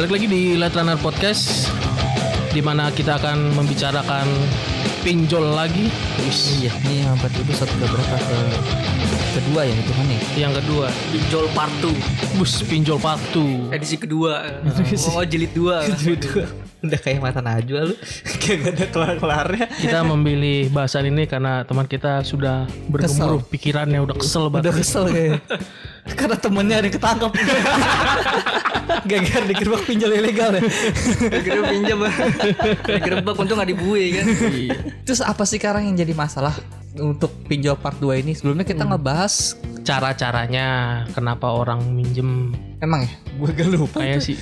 balik lagi di Let Runner Podcast di mana kita akan membicarakan pinjol lagi. Wis, Iya, ini yang berarti itu satu ke berapa ke kedua ya itu mana ya? Yang kedua, Pinjol part 2 bus pinjol patu. Edisi kedua Oh jilid 2 Udah kayak mata najwa lu. Kayak gak ada kelar-kelarnya. Kita memilih bahasan ini karena teman kita sudah bergemuruh pikirannya udah kesel Udah banget. kesel kayak. Karena temennya ada yang ketangkep. Gagal digerebek pinjol ilegal ya. Akhirnya pinjam Gerebek untung gak dibui kan Terus apa sih sekarang yang jadi masalah untuk pinjol part 2 ini? Sebelumnya kita ngebahas Cara-caranya kenapa orang minjem emang ya? Gue gak lupa. kayak sih.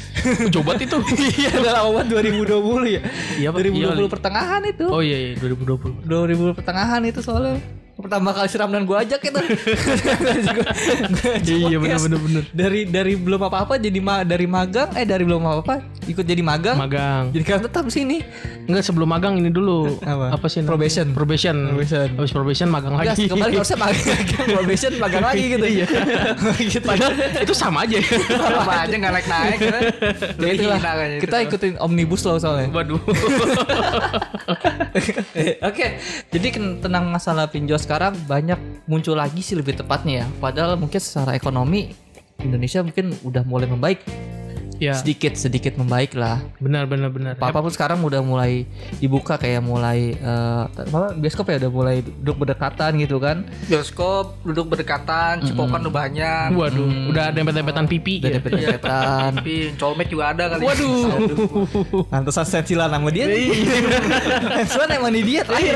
Coba itu. Iya dalam awal 2020 ya. Iya, Pak. 2020 Iya, pertengahan itu. Oh iya, iya 2020. 2000 pertengahan itu soalnya pertama kali siram dan gue ajak itu Iya bener bener bener. dari dari belum apa apa jadi ma dari magang eh dari belum apa apa ikut jadi magang Magang. jadi kan tetap sini Enggak sebelum magang ini dulu. Apa? sih? namanya? Probation. Probation. Probation. Habis probation magang Enggak, lagi. kembali harusnya magang probation magang lagi gitu Iya. gitu Padahal itu sama aja. Apa aja gak naik-naik kan Ya itulah. kita itu. ikutin omnibus law soalnya Waduh. Oke, jadi tentang masalah pinjol sekarang banyak muncul lagi sih lebih tepatnya ya. Padahal mungkin secara ekonomi Indonesia mungkin udah mulai membaik ya, sedikit sedikit membaik lah. benar benar benar. Apa pun sekarang udah mulai dibuka kayak mulai eh, apa bioskop ya udah mulai duduk berdekatan gitu kan. Bioskop duduk berdekatan Cipokan udah banyak Waduh, udah dempet-dempetan pipi. Udah ya. deket-deketan. Tapi colmet juga ada kali Waduh. Pantesan sensilan sama dia. Sensilan emang di diet akhir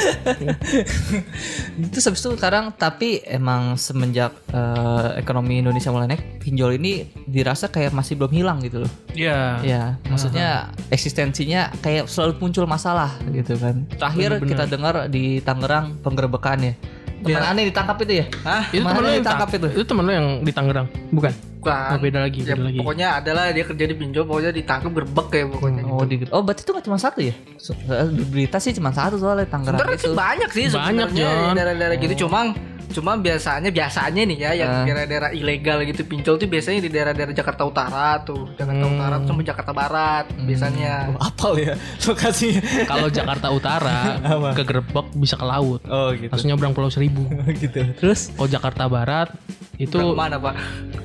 itu habis itu sekarang tapi emang semenjak eh, ekonomi Indonesia mulai naik pinjol ini dirasa kayak masih belum hilang gitu loh. Ya. Ya, maksudnya eksistensinya kayak selalu muncul masalah gitu kan. Terakhir Bener-bener. kita dengar di Tangerang penggerebekan ya. Teman aneh ditangkap itu ya? Hah? Itu temen lo yang ditangkap tang- itu? Itu temen lo yang di Tangerang, bukan? Bukan Oh, beda lagi, ya, beda lagi. Pokoknya adalah dia kerja di pinjol Pokoknya ditangkap gerbek ya pokoknya Oh, di, oh berarti itu gak cuma satu ya? Di berita sih cuma satu soalnya Tangerang Sebenarnya itu. sih banyak sih Banyak, sebenarnya Jon. di daerah-daerah gitu cuma cuma biasanya biasanya nih ya yang Ah. daerah-daerah ilegal gitu pinjol tuh biasanya di daerah-daerah Jakarta Utara tuh Jakarta Hmm. Utara sama Jakarta Barat biasanya Oh, apal ya lokasinya. Kalau Jakarta Utara ke Gerbek bisa ke laut. Oh gitu. Langsung nyebrang Pulau Seribu. gitu. Terus Kalau Jakarta Barat itu itu mana pak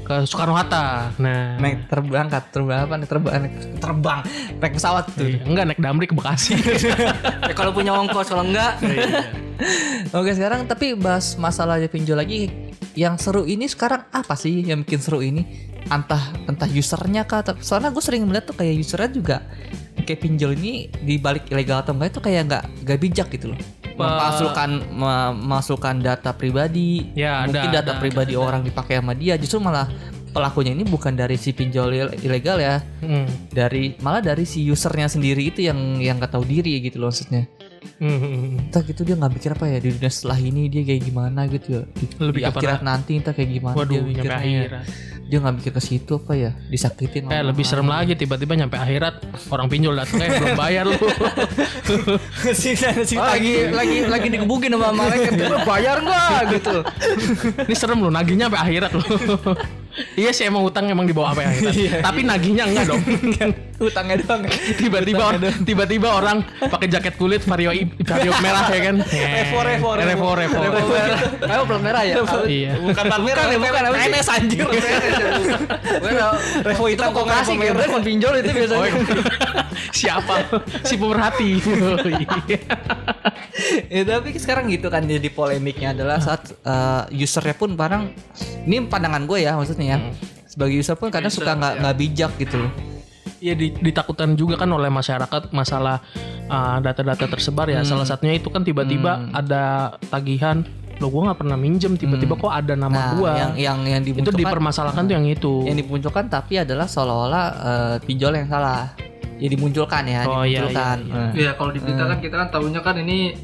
ke Soekarno Hatta. Nah, naik terbang kat terbang apa nih terbang naik terbang naik pesawat tuh. iya. enggak naik damri ke Bekasi. ya, kalau punya ongkos kalau enggak Oke sekarang tapi bahas masalah pinjol lagi. Yang seru ini sekarang apa sih yang bikin seru ini? Entah entah usernya kah? Soalnya gue sering melihat tuh kayak usernya juga kayak pinjol ini di balik ilegal atau enggak itu kayak nggak nggak bijak gitu loh. Memasukkan memasukkan data pribadi Ya, mungkin ada, data ada, pribadi orang dipakai sama dia justru malah pelakunya ini bukan dari si pinjol il- ilegal ya. Hmm. dari malah dari si usernya sendiri itu yang yang nggak tahu diri gitu loh maksudnya Hmm, entah gitu dia nggak mikir apa ya di dunia setelah ini dia kayak gimana gitu ya. Di, Lebih di kepada- akhirat nanti entah kayak gimana Waduh, dia nyampe mikirnya akhirat. dia nggak mikir ke situ apa ya disakitin Eh lebih serem lagi tiba-tiba nyampe akhirat orang pinjol datang eh belum bayar lu. Oh, lagi lagi lagi dikebukin sama malaikat "Lu bayar nggak? Gitu. Ini serem lu nagihnya sampai akhirat lu. iya sih emang utang emang dibawa sampai akhirat. Tapi nagihnya enggak dong. utangnya doang tiba-tiba or- tiba-tiba orang pakai jaket kulit vario vario merah ya kan. Revo, revo, revo revo. Revo merah ayo plat merah ya Iya. bukan plat merah Bukan ya, bukan, apa? PNS anjir Revo itu kok kasih gitu Revo pinjol itu Oh, biasanya iya. Siapa? Si pemerhati. Oh, iya. ya tapi sekarang gitu kan jadi polemiknya adalah saat eh, usernya pun barang ini pandangan gue ya maksudnya ya. Sebagai user pun kadang suka nggak nggak bijak gitu loh. Iya di- ditakutkan juga kan oleh masyarakat masalah uh, data-data tersebar ya. Salah satunya itu kan tiba-tiba ada tagihan lo gua nggak pernah minjem. Tiba-tiba kok ada nama nah gua. yang yang yang itu dipermasalahkan tuh yang itu. yang dimunculkan tapi adalah seolah-olah eh, pinjol yang salah. Ya dimunculkan ya Oh, iya, dimunculkan. iya, Eh, Iya kalau di berita kan kita kan tahunya kan ini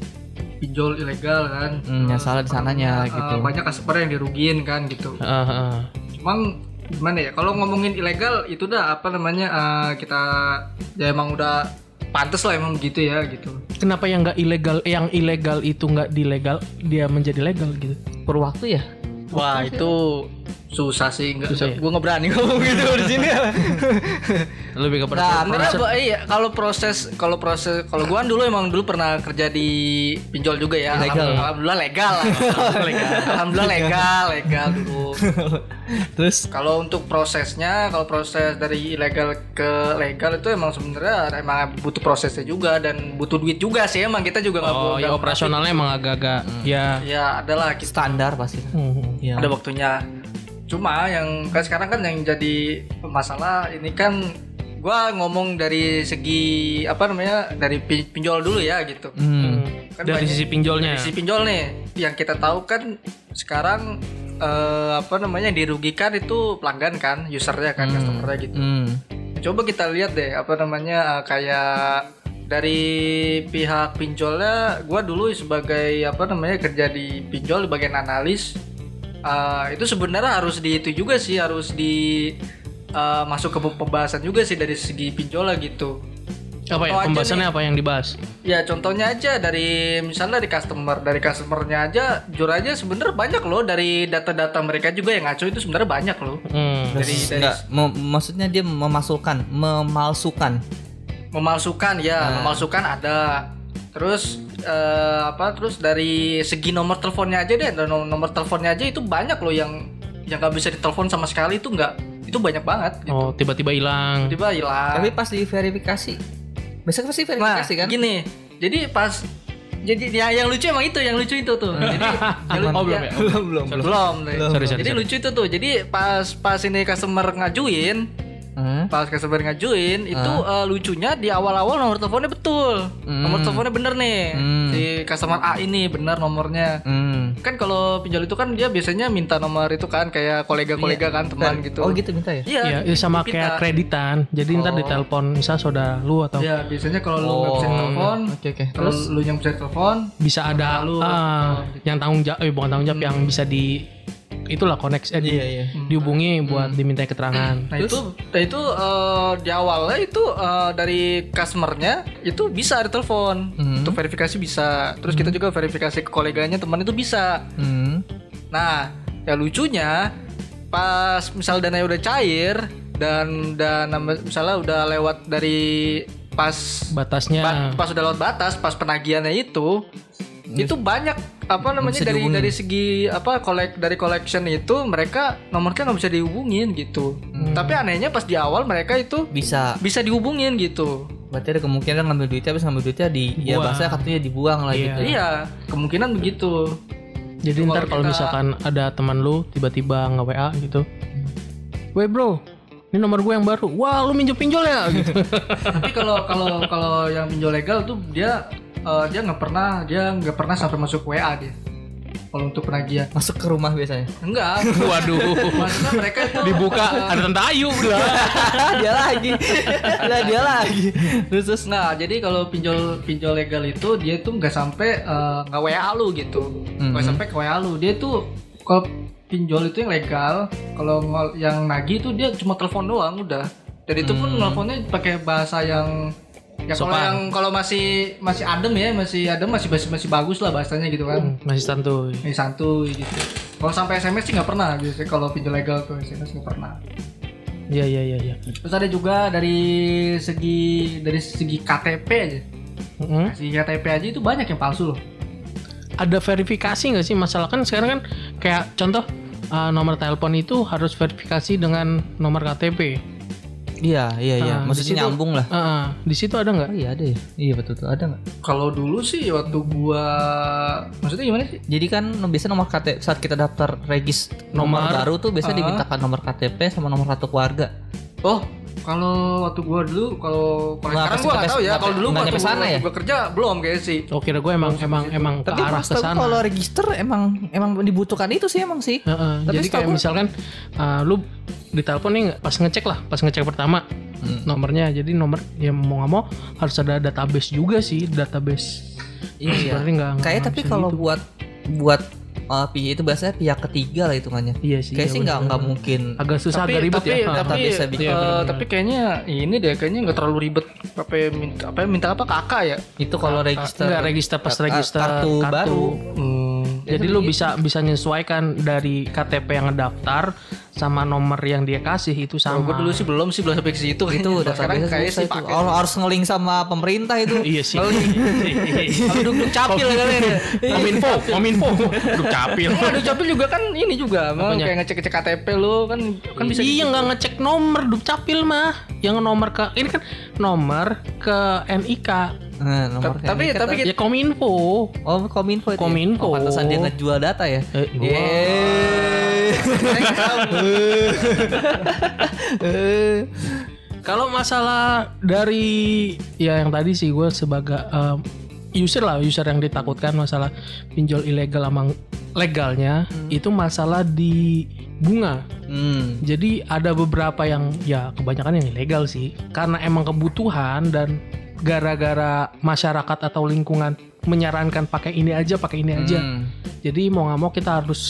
pinjol ilegal kan Hmm, yang salah di sananya Eh, gitu. banyak customer yang dirugiin kan gitu Ah, ah. Cuman gimana ya kalau ngomongin ilegal itu dah apa namanya eh, kita ya emang udah pantas lah emang begitu ya gitu Kenapa yang nggak ilegal, yang ilegal itu nggak dilegal, dia menjadi legal gitu? per waktu ya wah itu susah sih enggak Susah ya? gue nggak berani ngomong gitu di sini Lebih ke Nah, Bu, iya kalau proses kalau proses kalau gua kan dulu emang dulu pernah kerja di pinjol juga ya. Ilegal. Alhamdulillah legal lah. Alhamdulillah legal, legal dulu. Terus Kalau untuk prosesnya, kalau proses dari ilegal ke legal itu emang sebenarnya emang butuh prosesnya juga dan butuh duit juga sih emang kita juga nggak Oh, ya operasionalnya emang agak-agak ya. Ya adalah kita standar pasti. Hmm. Iya. ada waktunya. Cuma yang kan sekarang kan yang jadi masalah ini kan gua ngomong dari segi apa namanya dari pi- pinjol dulu ya gitu. Hmm. Kan Dari banyak- sisi pinjolnya. Dari sisi pinjol nih, yang kita tahu kan sekarang eh, apa namanya yang dirugikan itu pelanggan kan, usernya kan, customernya gitu. Hmm. Coba kita lihat deh apa namanya eh, kayak dari pihak pinjolnya, gua dulu sebagai apa namanya kerja di pinjol di bagian analis, eh, itu sebenarnya harus di itu juga sih harus di eh, masuk ke pembahasan juga sih dari segi pinjol gitu. Apa ya pembahasannya nih. apa yang dibahas? Ya contohnya aja dari misalnya dari customer, dari customernya aja, jujur aja sebenarnya banyak loh dari data-data mereka juga yang ngaco itu sebenarnya banyak loh. Hmm. Dari dari Enggak, mem- maksudnya dia memasukkan, memalsukan. memalsukan ya, memalsukan ada. Terus eh, apa? Terus dari segi nomor teleponnya aja deh, dan nom- nomor teleponnya aja itu banyak loh yang yang nggak bisa ditelepon sama sekali itu nggak itu banyak banget. Gitu. Oh, tiba-tiba hilang. Tiba hilang. Tapi pas diverifikasi, biasanya pasti Nah, verifikasi kan? gini. Jadi pas jadi ya, yang lucu emang itu, yang lucu itu tuh. Jadi yang lucu- Oh, belum ya? belum, belum, belum. deh. Sorry, sorry, Jadi sorry. lucu itu tuh. Jadi pas pas ini customer ngajuin, Hmm. pas customer ngajuin itu eh, lucunya di awal-awal nomor teleponnya betul. Nomor teleponnya bener nih. Hmm. Si customer A ini bener nomornya. Hmm. Kan kalau pinjol itu kan dia biasanya minta nomor itu kan kayak kolega-kolega kan teman gitu. Oh gitu minta ya? Iya, Iya, itu sama dipinta. kayak kreditan. Jadi ntar Oh. ditelepon misal saudara lu atau Iya, biasanya kalau lu nggak bisa Oh, telepon, Oke oke. kalau Terus lu yang bisa telepon, bisa ada Lalu, ah, yang tanggung jawab eh bukan tanggung jawab yang bisa di itulah koneksi eh, Iya, iya. dihubungi buat diminta keterangan. Nah itu, nah itu eh, di awalnya itu eh, dari customernya itu bisa ditelepon, Hmm. untuk verifikasi bisa. Terus kita juga verifikasi ke koleganya teman itu bisa. hmm. Nah, ya lucunya pas misal dana udah cair dan dan misalnya udah lewat dari pas Batasnya ba- pas udah lewat batas, pas penagihannya itu itu banyak apa namanya dari dihubungin. dari segi apa kolek dari collection itu mereka nomornya nggak bisa dihubungin gitu. Tapi anehnya pas di awal mereka itu bisa. bisa dihubungin gitu. Berarti ada kemungkinan ngambil duitnya, habis ngambil duitnya di ya Buang. bahasa katanya dibuang lah Iya. gitu. Iya, kemungkinan begitu. Jadi Itu ntar kalau kalau kita- misalkan ada teman lu tiba-tiba nge WA gitu. Weh bro, ini nomor gue yang baru. Wah lu minjem pinjol ya gitu. Tapi kalau kalau kalau yang pinjol legal tuh dia eh, dia nggak pernah dia nggak pernah sampai masuk WA dia. Kalau untuk penagihan. Masuk ke rumah biasanya. Enggak. Waduh. Maksudnya mereka itu Dibuka ada tante Ayu udah. dia lagi. lah dia lagi. Terus terus Nah, jadi kalau pinjol pinjol legal itu dia tuh nggak sampai eh, nggak WA lu gitu, nggak Mhm. sampai ke WA lu. Dia tuh kalau pinjol itu yang legal, kalau yang nagih itu dia cuma telepon doang udah. Dan itu pun nelfonnya pakai bahasa yang ya kalau yang kalau masih masih adem ya, masih adem masih masih, masih bagus lah bahasanya gitu kan. Masih santuy. Masih santuy gitu. Kalau sampai SMS sih nggak pernah biasanya kalau pinjol legal tuh SMS nggak pernah. Iya iya iya iya. Terus ada juga dari segi dari segi KTP aja. Mm-mm. Si KTP aja itu banyak yang palsu loh. Ada verifikasi nggak sih masalah kan sekarang kan kayak contoh uh, nomor telepon itu harus verifikasi dengan nomor KTP. Iya, iya, iya. Ah, di Maksudnya situ- nyambung lah. Ah, ah. di situ ada nggak? Oh iya ada ya. Iya betul tuh ada nggak? Kalau dulu sih waktu gua maksudnya gimana sih? Jadi kan biasa nomor KTP saat kita daftar regis nomor, Nomor. baru tuh biasanya Ah. dimintakan nomor KTP sama nomor kartu keluarga. Oh, kalau waktu gua dulu kalau kalau sekarang gua nggak tahu ya. Kalau dulu waktu sana ya? gua kerja belum kayak sih. Oh kira gue emang emang emang ke Tapi arah ke sana. kalau register emang emang dibutuhkan itu sih emang sih. Jadi kayak gua- misalkan uh, lu ditelepon nih pas ngecek lah, pas ngecek pertama Hmm. nomornya. Jadi nomor ya mau nggak mau harus ada database juga sih, database. Iya, iya. Berarti nggak Kayak tapi kalau gitu. buat buat uh, pi- itu biasanya pihak ketiga lah hitungannya. Iya sih. Kayak iya sih nggak nggak mungkin. agak susah tapi agak ribet tapi ya. tapi, Tapi bisa bikin. bener-bener. tapi kayaknya ini deh kayaknya nggak terlalu ribet. Apa ya, minta apa ya, minta apa kakak ya? Itu kalau register Enggak register pas register kartu baru. Hmm. Jadi lu bisa bisa menyesuaikan dari KTP yang ngedaftar sama nomor yang dia kasih itu sama. gue dulu sih belum sih belum sampai ke situ. itu udah sekarang kayak sih itu. pakai. Harus harus ngeling sama pemerintah itu. Iya sih. Kalau duduk capil kan ya. Kominfo, kominfo. Duh capil. Oh, duduk capil juga kan ini juga, mau Apanya? kayak ngecek-ngecek KTP lo kan kan bisa iya gitu. nggak ngecek nomor dukcapil mah yang nomor ke ini kan nomor ke NIK Nah, nomor Ta- tapi- tapi tuh. ya kominfo oh kominfo itu. ya? Kominfo. Oh, pantesan dia ngejual data ya. Eh, kalau masalah dari ya yang tadi sih gue sebagai um, user lah user yang ditakutkan masalah pinjol ilegal sama legalnya itu masalah di bunga Hmm. Jadi ada beberapa yang ya kebanyakan yang ilegal sih karena emang kebutuhan dan gara-gara masyarakat atau lingkungan menyarankan pakai ini aja pakai ini aja. Hmm. Jadi mau nggak mau kita harus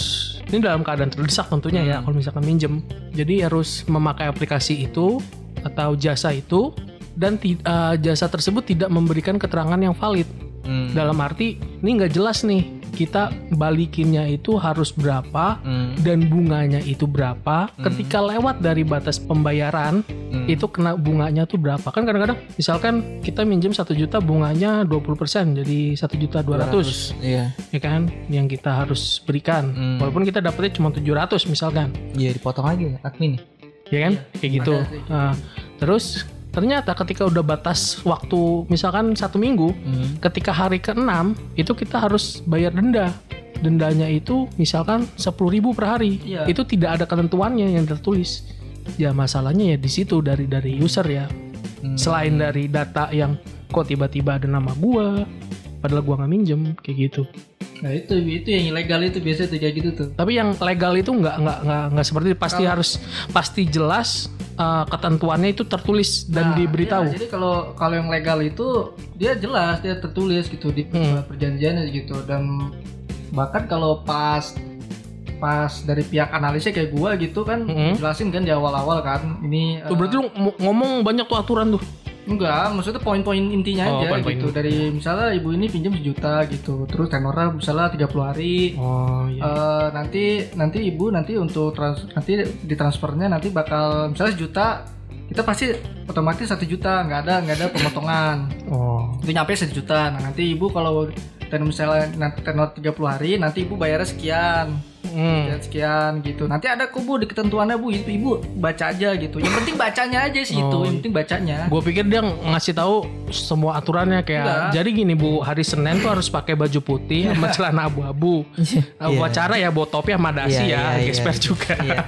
ini dalam keadaan terdesak tentunya ya kalau misalkan minjem. Jadi harus memakai aplikasi itu atau jasa itu dan eh, jasa tersebut tidak memberikan keterangan yang valid. Hmm. Dalam arti ini nggak jelas nih kita balikinnya itu harus berapa Hmm. dan bunganya itu berapa. Ketika lewat dari batas pembayaran Hmm. itu kena bunganya tuh berapa. Kan kadang-kadang misalkan kita minjem satu juta bunganya 20% jadi satu juta 200 Iya. ya kan? Yang kita harus berikan. Hmm. walaupun kita dapetnya cuma 700 misalkan. Iya dipotong lagi admin. ya kan? Kayak gitu. Nah, terus ternyata ketika udah batas waktu misalkan satu minggu Hmm. ketika hari ke-6 itu kita harus bayar denda dendanya itu misalkan 10.000 per hari Iya. itu tidak ada ketentuannya yang tertulis ya masalahnya ya di situ dari dari user ya Hmm. selain dari data yang kok tiba-tiba ada nama gua padahal gua nggak minjem kayak gitu Nah itu itu yang ilegal itu biasa tuh kayak gitu tuh. tapi yang legal itu nggak nggak nggak nggak seperti itu. pasti harus pasti jelas uh, ketentuannya itu tertulis dan Nah, diberitahu iya, jadi kalau kalau yang legal itu dia jelas dia tertulis gitu di Hmm. perjanjiannya gitu dan bahkan kalau pas pas dari pihak analisnya kayak gua gitu kan Hmm. jelasin kan di awal-awal kan ini tuh eh, berarti lu ng- ngomong banyak tuh aturan tuh enggak maksudnya poin-poin intinya Oh, aja poin-poin gitu. dari misalnya ibu ini pinjam sejuta gitu. Terus tenornya misalnya 30 hari. Oh iya. Eh, nanti nanti ibu nanti untuk trans, nanti ditransfernya nanti bakal misalnya sejuta kita pasti otomatis satu juta nggak ada nggak ada pemotongan. Oh. Itu nyampe satu juta nah nanti ibu kalau dan misalnya nanti tenor 30 hari nanti ibu bayarnya sekian Hmm. sekian sekian gitu nanti ada kok bu di ketentuannya bu itu ibu baca aja gitu yang penting bacanya aja sih itu Oh. yang penting bacanya Gue pikir dia ngasih tahu semua aturannya kayak Enggak. jadi gini bu hari Senin tuh harus pakai baju putih sama celana abu-abu. Iya. Upacara ya bawa topi sama dasi Iya, ya, iya, gesper iya. juga. Iya.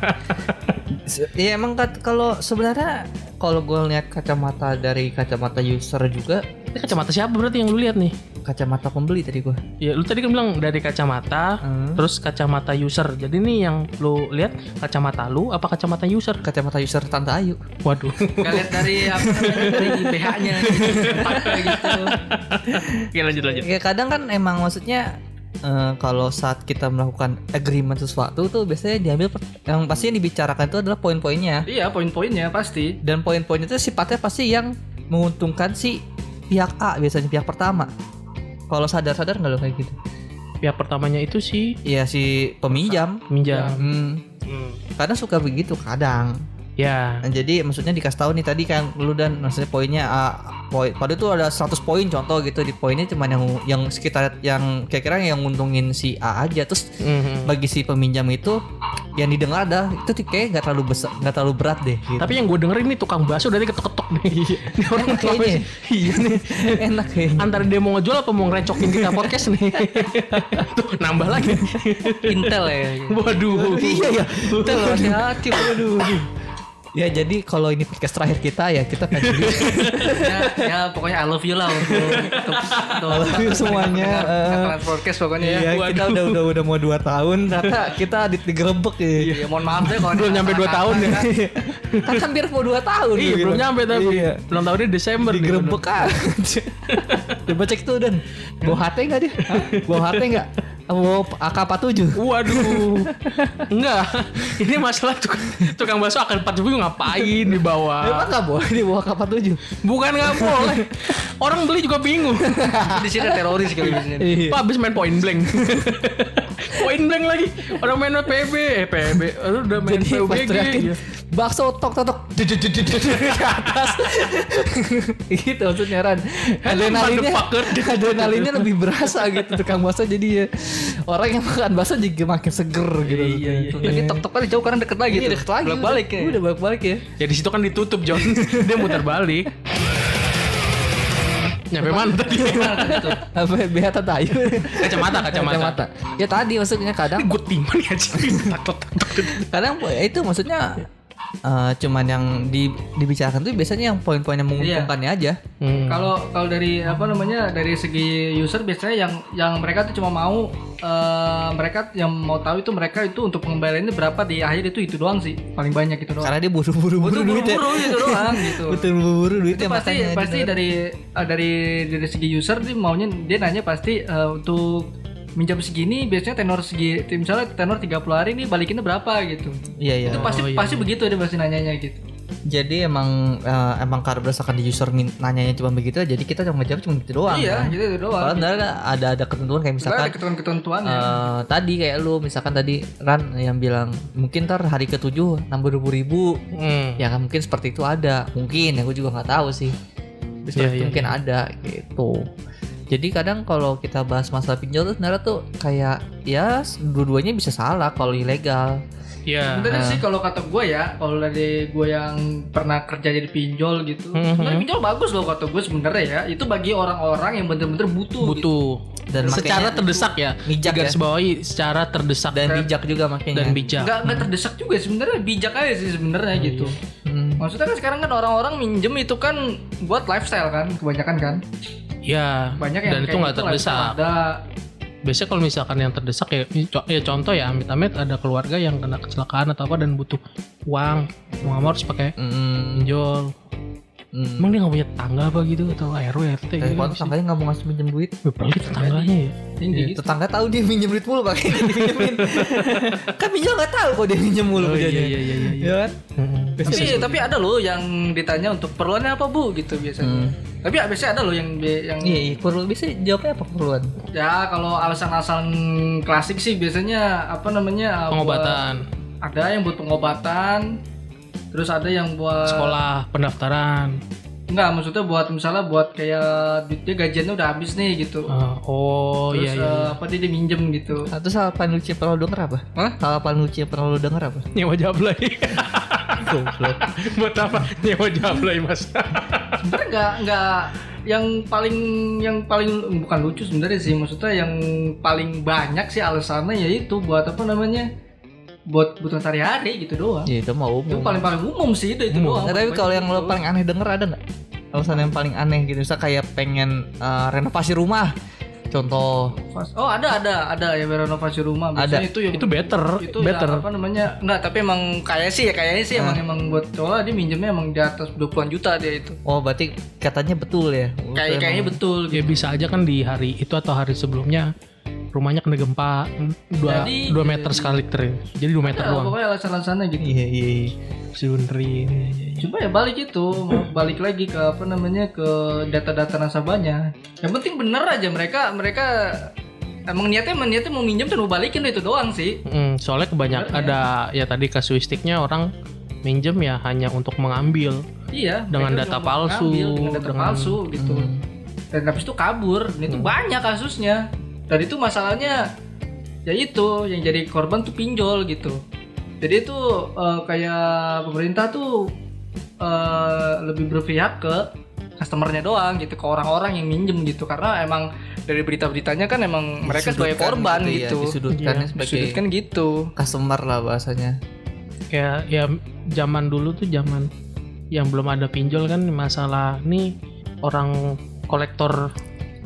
Se- Iya emang kalau sebenarnya kalau gue lihat kacamata dari kacamata user juga Ini kacamata siapa berarti yang lu lihat nih? Kacamata pembeli tadi gue. Ya lu tadi kan bilang dari kacamata, Hmm. terus kacamata user. Jadi nih yang lu lihat kacamata lu apa kacamata user? Kacamata user Tante Ayu. Waduh. lihat dari apa dari IPH-nya gitu Oke lanjut lanjut. Ya kadang kan emang maksudnya eh, kalau saat kita melakukan agreement sesuatu tuh biasanya diambil yang pasti yang dibicarakan itu adalah poin-poinnya iya poin-poinnya pasti dan poin-poinnya itu sifatnya pasti yang menguntungkan si pihak A biasanya pihak pertama. Kalau sadar-sadar nggak lo kayak gitu? Pihak pertamanya itu si Iya si peminjam. minjam. Hmm, Hmm. kadang suka begitu kadang. Ya. Nah, jadi maksudnya dikasih tahu nih tadi kan lu dan maksudnya poinnya A, poin pada itu ada 100 poin contoh gitu di poinnya cuman yang yang sekitar yang kira-kira yang nguntungin si A aja terus Mhm. bagi si peminjam itu yang didengar ada itu tuh kayak nggak terlalu besar nggak terlalu berat deh gitu. Tapi yang gue dengerin nih tukang bakso dari ketok-ketok nih. Ini orang Enak kayaknya. Iya nih. enak kayaknya Antara dia mau ngejual apa mau ngerecokin kita podcast nih. Tuh nambah lagi. Intel ya Waduh. iya ya Intel hati-hati waduh ya jadi kalau ini podcast terakhir kita ya kita pengen ya, ya pokoknya I love you lah untuk untuk, untuk I love you semuanya, uh, podcast pokoknya ya. Iya, kita udah udah udah mau 2 tahun ternyata kita di- digerebek ya. Ya, mohon maaf deh kalau Belum nyampe 2 kata-kata tahun ya. kan hampir mau 2 tahun Iya belum nyampe tapi. Iya. Belum tahunnya Desember nih. digerebek aja. Coba cek tuh Dan. Bawa HT enggak dia? Bawa HT enggak? Bawa AK47. Waduh. Enggak. Ini masalah tukang, tukang bakso akan 40 ngapain di bawah. Emang enggak boleh dia bawa AK47? Bukan nggak boleh. Orang beli juga bingung. di sini teroris kali di sini. Pak habis main point blank. point blank lagi. Orang main PB, eh PB, lu udah main Jadi PUBG. Iya. bakso tok tok tok ke atas gitu maksudnya Ran adrenalinnya adrenalinnya lebih berasa gitu tukang bakso jadi ya orang yang makan bakso juga makin seger gitu Iya iya. Lagi tok tok jauh karena deket lagi Iya deket lagi Bolak balik ya. udah balik balik ya Ya di situ kan ditutup John. Dia muter balik. Nyampe mana tadi? apa BH tayu Kacamata, kacamata. ya tadi maksudnya kadang Gue timan ya sih. Takut takut. kadang itu maksudnya eh, cuman yang di, dibicarakan tuh biasanya yang poin-poin yang menguntungkannya aja Hmm. Kalau kalau dari apa namanya dari segi user biasanya yang yang mereka tuh cuma mau eh, mereka yang mau tahu itu mereka itu untuk pengembaliannya berapa di akhir itu itu doang sih paling banyak itu doang. karena dia buru-buru buru duit ya buru-buru itu doang gitu. betul buru-buru duit itu pasti pasti dari eh, dari dari segi user dia maunya dia nanya pasti eh, untuk minjam segini biasanya tenor segi misalnya tenor 30 hari nih balikinnya berapa gitu. iya iya Itu pasti Oh, iya, pasti begitu dia pasti nanyanya gitu. jadi emang eh, emang karena berdasarkan di user nanyanya cuma begitu jadi kita cuma ngejawab cuma gitu doang iya, kan? gitu itu doang. Kalau sebenarnya ada ada ketentuan kayak Misalkan, ada ketentuan-ketentuannya. eh, tadi kayak lu misalkan tadi Ran yang bilang mungkin ntar hari ketujuh nambah dua ribu Hmm. ya kan mungkin seperti itu ada mungkin ya gue juga nggak tahu sih Iya, itu iya, mungkin ada gitu jadi kadang kalau kita bahas masalah pinjol tuh sebenarnya tuh kayak ya dua-duanya bisa salah kalau ilegal Ya. Sebenarnya sih kalau kata gue ya, kalau dari gue yang pernah kerja jadi pinjol gitu, Mhm. sebenarnya pinjol bagus loh kata gue sebenarnya ya. Itu bagi orang-orang yang bener-bener butuh. gitu. Butuh. dan secara terdesak ya. Bijak ya. bawahi secara terdesak dan dan, bijak juga makanya bijak. Nggak nggak terdesak juga sebenarnya bijak aja sih sebenarnya gitu. Hmm. Maksudnya kan sekarang kan orang-orang minjem itu kan buat lifestyle kan, kebanyakan kan. Ya. Banyak yang dan itu nggak gitu terdesak. Ada Biasanya kalau misalkan yang terdesak ya, co- ya contoh ya amit-amit ada keluarga yang kena kecelakaan atau apa dan butuh uang, mau nggak mau harus pakai Hmm. pinjol. Hmm. Emang dia nggak punya tetangga apa gitu atau RW RT Kayak gitu? kalau tetangganya nggak mau ngasih pinjam duit Wih, Pelit tetangganya ya. gitu. tetangga tahu dia minjem duit mulu pakai dipinjemin kan pinjol nggak tahu kok dia minjem mulu Oh, iya, iya, iya, iya, iya. Iya kan Hmm. Tapi tapi ada loh yang ditanya untuk perluannya apa bu gitu biasanya. Hmm. Tapi biasanya ada loh yang yang iya iya perlu bisa jawabnya apa keperluan Ya kalau alasan-alasan klasik sih biasanya apa namanya Pengobatan, buat- ada yang buat pengobatan, terus ada yang buat sekolah, pendaftaran. Enggak, maksudnya buat misalnya buat kayak duitnya gajiannya udah habis nih gitu. Ah, oh terus iya iya. uh, apa dia, dia minjem gitu. Nah, hal paling lucu yang pernah lu denger apa? Hah? Paling lucu yang pernah lu denger apa? Nyewa jablay. Goblok. Buat apa? Nyewa jablay mas. Sebenarnya enggak enggak yang paling yang paling bukan lucu sebenarnya sih maksudnya yang paling banyak sih alasannya yaitu buat apa namanya buat kebutuhan sehari-hari gitu doang. Ya itu mau Itu umum. paling paling umum sih itu itu doang. Nah, tapi kalau yang lo paling aneh denger ada nggak? Alasan yang paling aneh gitu, misal kayak pengen uh, renovasi rumah. Contoh, Oh ada ada ada yang renovasi rumah. Biasanya Ada. itu yang Itu better, itu better. ya, apa namanya enggak tapi emang kayak sih ya kayaknya sih emang emang buat cowok dia minjemnya emang di atas 20-an juta dia itu. oh berarti katanya betul ya? Kayak Itu kayaknya betul Ya gitu. bisa aja kan di hari itu atau hari sebelumnya rumahnya kena gempa dua Jadi- dua meter sekali liter jadi dua meter Ya, doang pokoknya alasan-alasannya gitu. Iya iya. iya. iya, iya, iya. Coba ya balik itu, mau balik lagi ke apa namanya ke data-data nasabahnya. Yang penting bener aja mereka mereka emang niatnya emang niatnya mau minjem dan mau balikin itu doang sih. Mm, soalnya kebanyak ada ya tadi kasuistiknya orang minjem ya hanya untuk mengambil Iya. Dengan data cuma palsu, dengan data dengan- palsu gitu. Hmm. Dan habis itu kabur. Dan itu banyak kasusnya. Dan itu masalahnya ya itu yang jadi korban tuh pinjol gitu. Jadi itu eh, kayak pemerintah tuh eh, lebih berpihak ke customernya doang gitu ke orang-orang yang minjem gitu karena emang dari berita-beritanya kan emang mereka sebagai Disudutkan korban ya, gitu. disudutkannya Iya, sebagai Disudutkan gitu. customer lah bahasanya. kayak ya zaman dulu tuh zaman yang belum ada pinjol kan masalah nih orang kolektor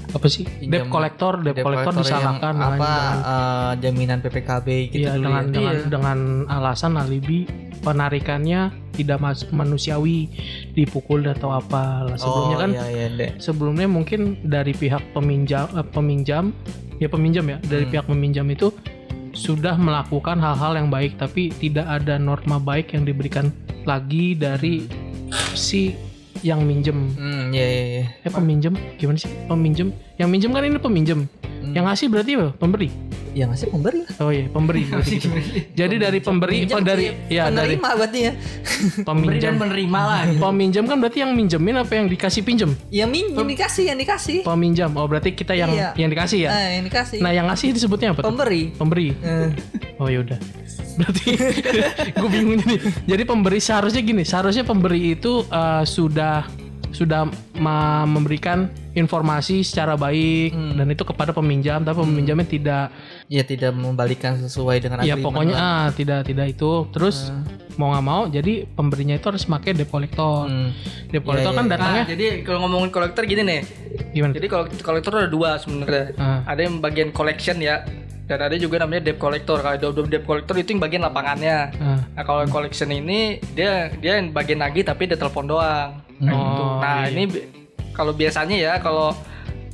apa sih debt collector debt Debt collector disalahkan apa dengan, eh, jaminan PPKB gitu iya, dulu dengan ya. dengan Iya. dengan alasan alibi penarikannya tidak mas- manusiawi dipukul atau apa lah sebelumnya oh, kan iya, iya, sebelumnya mungkin dari pihak peminjam eh, peminjam ya peminjam ya dari Hmm. pihak peminjam itu sudah melakukan hal-hal yang baik tapi tidak ada norma baik yang diberikan lagi dari si yang minjem. Hmm, iya iya iya. eh peminjam gimana sih? Peminjam yang minjem kan ini peminjam Hmm. yang ngasih berarti apa? Pemberi Ya nggak sih pemberi lah. Oh iya, pemberi. Jadi dari pemberi Peminjam dari sih, ya dari penerima berarti ya. Dan peminjam. menerima lah gitu. Peminjam kan berarti yang minjemin apa yang dikasih pinjem? Yang min yang dikasih, yang dikasih. Peminjam. Oh berarti kita yang Iya. yang dikasih ya. Nah, yang dikasih. Nah yang ngasih disebutnya apa tuh? pemberi. Pemberi. Eh, Oh yaudah. Berarti gue bingung nih. Jadi pemberi seharusnya gini. Seharusnya pemberi itu eh, sudah sudah memberikan informasi secara baik dan itu kepada peminjam, tapi peminjamnya tidak. ya tidak membalikan sesuai dengan Ya pokoknya ah tidak tidak itu. Terus mau nggak mau, jadi pemberinya itu harus pakai debt collector. Hmm. Debt collector Iya, kan iya. datangnya Nah, jadi kalau ngomongin kolektor gini nih. gimana? Jadi kalau kolektor ada dua sebenarnya. Ah. Ada yang bagian collection ya. Dan ada juga namanya debt collector. Kalau ada debt collector itu yang bagian lapangannya. Ah. Nah kalau collection ini dia dia yang bagian nagih tapi dia telepon doang. Nah, Oh, gitu. Nah iya. ini kalau biasanya ya kalau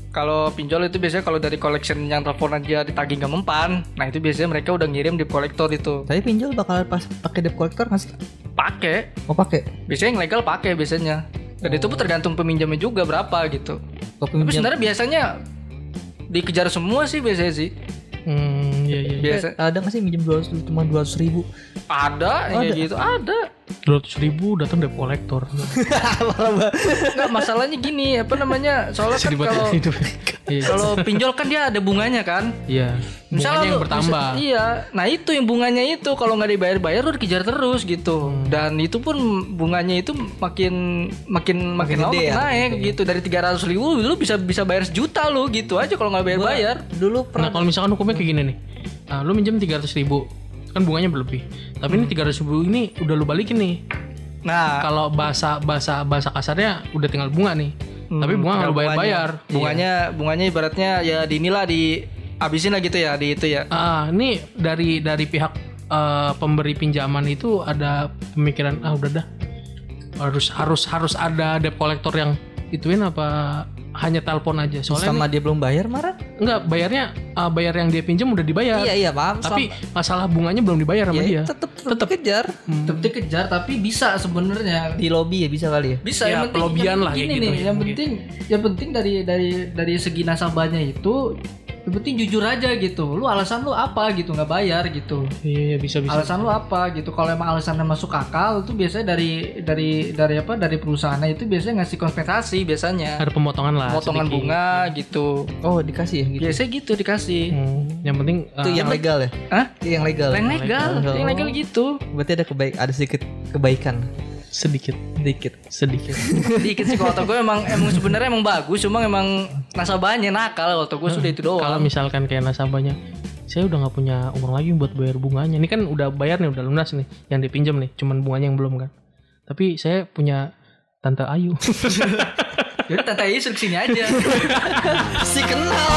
kalau pinjol itu biasanya kalau dari collection yang telepon aja ditagih nggak mempan, nah itu biasanya mereka udah ngirim debt collector itu. Tapi pinjol bakal pas pakai debt collector nggak sih? Pakai, Oh pakai. biasanya yang legal pakai biasanya. Dan itu pun tergantung peminjamnya juga berapa gitu. Kalau Tapi sebenarnya biasanya dikejar semua sih biasanya sih. Hmm, iya iya. Biasa ada nggak sih minjem 200 cuma 200 ribu? ada yang kayak gitu, ada. Dua ribu datang debt collector. Enggak masalahnya gini, apa namanya? Soalnya kan kalau kalau pinjol kan dia ada bunganya kan. Iya. Bunganya yang lu- bertambah. misal- iya, nah itu yang bunganya itu kalau nggak dibayar-bayar lu dikejar terus gitu. Hmm. Dan itu pun bunganya itu makin makin makin, lama makin ya, naik gitu dari 300 ribu lu bisa bisa bayar sejuta lu gitu aja kalau nggak bayar-bayar. Dulu Nah pernah kalau misalkan hukumnya kayak gini nih, ah, lu minjem 300 ribu, kan bunganya berlebih. Tapi ini 300 ribu ini udah lu balikin nih. Nah, Kalau bahasa bahasa bahasa kasarnya udah tinggal bunga nih. Tapi bunga nggak lu bayar bayar. bunganya bunganya ibaratnya ya di inilah di abisin lah gitu ya di itu ya. Ah, ini dari dari pihak eh, pemberi pinjaman itu ada pemikiran ah udah dah harus harus harus ada debt collector yang ituin apa hanya telepon aja soalnya sama dia belum bayar marah? Enggak bayarnya ah, bayar yang dia pinjam udah dibayar. Iya iya paham. tapi masalah bunganya belum dibayar sama dia. tetap tetap kejar Tetap dikejar tapi bisa sebenarnya. Di lobby ya bisa kali ya. bisa Ya, yang penting pelobihan yang lah gini gitu. nih yang penting yang penting dari dari dari segi nasabahnya itu yang penting jujur aja gitu. Lu alasan lu apa gitu nggak bayar gitu. Iya bisa bisa. Alasan lu apa gitu. Kalau emang alasannya masuk akal itu biasanya dari dari dari apa dari perusahaannya itu biasanya ngasih kompensasi biasanya. Ada pemotongan lah potongan sedikit. bunga gitu. Oh dikasih ya gitu. biasanya gitu dikasih Hmm, yang penting Itu ah, yang legal ya? Hah? Itu yang legal. yang legal Oh. yang legal gitu Berarti ada kebaik ada sedikit kebaikan. sedikit Sedikit. sedikit dikit sih kalau gue emang emang sebenarnya emang bagus cuma emang nasabahnya nakal kalau gue sudah itu doang kalau misalkan kayak nasabahnya saya udah nggak punya uang lagi buat bayar bunganya ini kan udah bayar nih udah lunas nih yang dipinjam nih cuman bunganya yang belum kan tapi saya punya tante Ayu Jadi Tante suruh sini aja. si kenal.